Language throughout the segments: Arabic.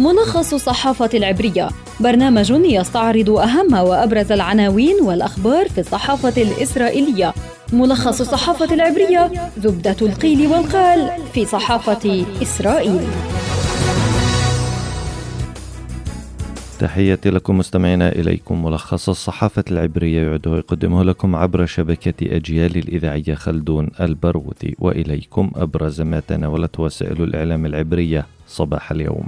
ملخص الصحافة العبرية. برنامج يستعرض أهم وأبرز العناوين والأخبار في الصحافة الإسرائيلية. ملخص الصحافة العبرية زبدة القيل والقال في صحافة إسرائيل. تحياتي لكم مستمعينا إليكم ملخص الصحافة العبرية يعده يقدمه لكم عبر شبكة أجيال الإذاعية خلدون البروذي وإليكم أبرز ما تناولت وسائل الإعلام العبرية صباح اليوم.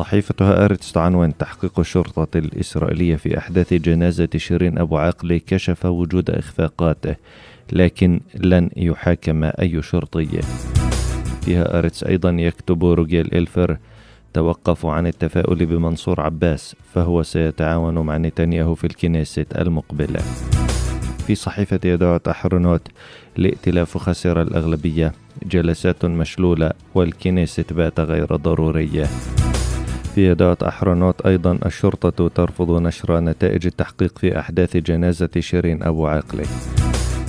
صحيفة هآرتس تعنون تحقيق الشرطة الإسرائيلية في أحداث جنازة شيرين أبو عقل كشف وجود إخفاقاته لكن لن يحاكم أي شرطي. فيها أرتس أيضا يكتب روجيل إلفر توقفوا عن التفاؤل بمنصور عباس فهو سيتعاون مع نتنياهو في الكنيسة المقبلة. في صحيفة يدعوت أحرنوت الائتلاف خسر الأغلبية جلسات مشلولة والكنيسة بات غير ضرورية. في يدعوت أحرنوت أيضا الشرطة ترفض نشر نتائج التحقيق في أحداث جنازة شيرين أبو عاقلة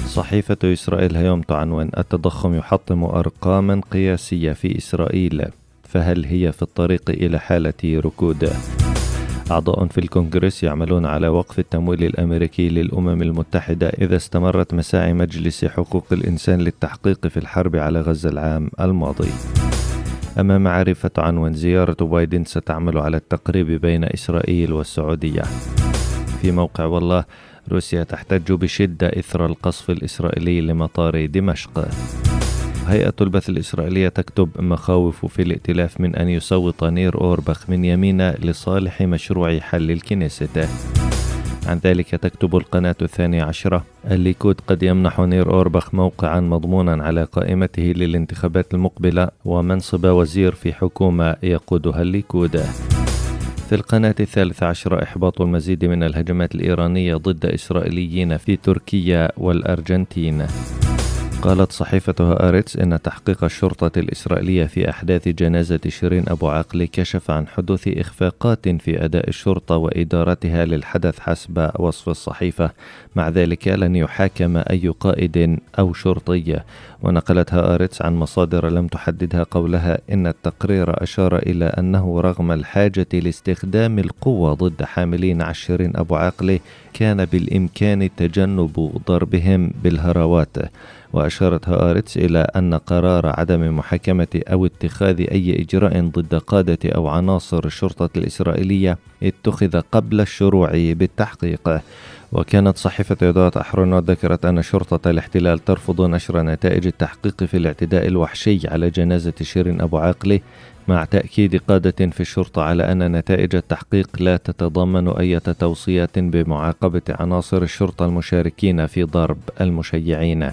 صحيفة إسرائيل هيوم تعنون التضخم يحطم أرقاما قياسية في إسرائيل فهل هي في الطريق إلى حالة ركود؟ أعضاء في الكونغرس يعملون على وقف التمويل الأمريكي للأمم المتحدة إذا استمرت مساعي مجلس حقوق الإنسان للتحقيق في الحرب على غزة العام الماضي. أما معاريف عنوان زيارة بايدن ستعمل على التقريب بين إسرائيل والسعودية. في موقع والا روسيا تحتج بشدة إثر القصف الإسرائيلي لمطار دمشق. هيئة البث الإسرائيلية تكتب مخاوف في الائتلاف من أن يصوت نير أوربخ من يمين لصالح مشروع حل الكنيست عن ذلك تكتب القناة الثانية عشرة. الليكود قد يمنح نير أوربخ موقعا مضمونا على قائمته للانتخابات المقبلة ومنصب وزير في حكومة يقودها الليكود. في القناة الثالثة عشرة إحباط المزيد من الهجمات الإيرانية ضد إسرائيليين في تركيا والأرجنتين. قالت صحيفة هآرتس إن تحقيق الشرطة الإسرائيلية في أحداث جنازة شيرين أبو عقل كشف عن حدوث إخفاقات في أداء الشرطة وإدارتها للحدث حسب وصف الصحيفة. مع ذلك لن يحاكم أي قائد أو شرطي. ونقلت هآرتس عن مصادر لم تحددها قولها إن التقرير أشار إلى أنه رغم الحاجة لاستخدام القوة ضد حاملين عشرين أبو عقل كان بالإمكان تجنب ضربهم بالهراوات وأشارت هآرتس إلى أن قرار عدم محاكمة أو اتخاذ أي إجراء ضد قادة أو عناصر الشرطة الإسرائيلية اتخذ قبل الشروع بالتحقيق وكانت صحيفة إدارة أحرنوت ذكرت أن شرطة الاحتلال ترفض نشر نتائج التحقيق في الاعتداء الوحشي على جنازة شيرين أبو عاقلة مع تأكيد قادة في الشرطة على أن نتائج التحقيق لا تتضمن أي توصيات بمعاقبة عناصر الشرطة المشاركين في ضرب المشيعين.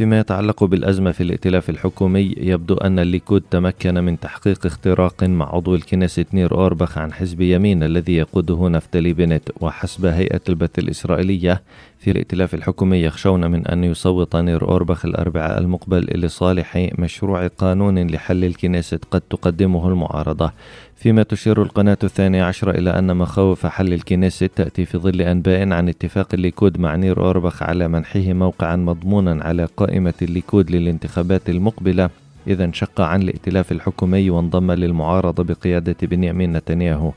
فيما يتعلق بالأزمة في الائتلاف الحكومي يبدو أن الليكود تمكن من تحقيق اختراق مع عضو الكنيسة نير أوربخ عن حزب يمين الذي يقوده نفتالي بينيت وحسب هيئة البث الإسرائيلية. في الائتلاف الحكومي يخشون من أن يصوت نير أوربخ الأربعاء المقبل لصالح مشروع قانون لحل الكنيست قد تقدمه المعارضة. فيما تشير القناة الثانية عشرة إلى أن مخاوف حل الكنيست تأتي في ظل أنباء عن اتفاق الليكود مع نير أوربخ على منحه موقعا مضمونا على قائمة الليكود للانتخابات المقبلة إذا انشق عن الائتلاف الحكومي وانضم للمعارضة بقيادة بنيامين نتنياهو.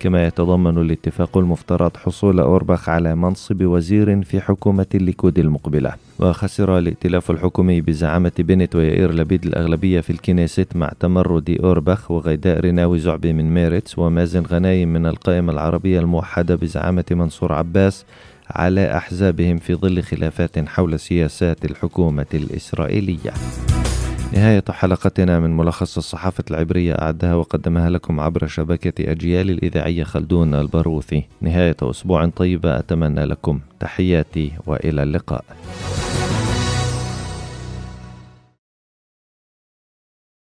كما يتضمن الاتفاق المفترض حصول أورباخ على منصب وزير في حكومة الليكود المقبلة. وخسر الائتلاف الحكومي بزعامة بينيت ويائير لبيد الأغلبية في الكنيست مع تمرد أورباخ وغيداء رناوي زعبي من ميرتس ومازن غنايم من القائمة العربية الموحدة بزعامة منصور عباس على أحزابهم في ظل خلافات حول سياسات الحكومة الإسرائيلية. نهاية حلقتنا من ملخص الصحافة العبرية أعدها وقدمها لكم عبر شبكة أجيال الإذاعية خلدون البروثي نهاية أسبوع طيبة أتمنى لكم تحياتي وإلى اللقاء.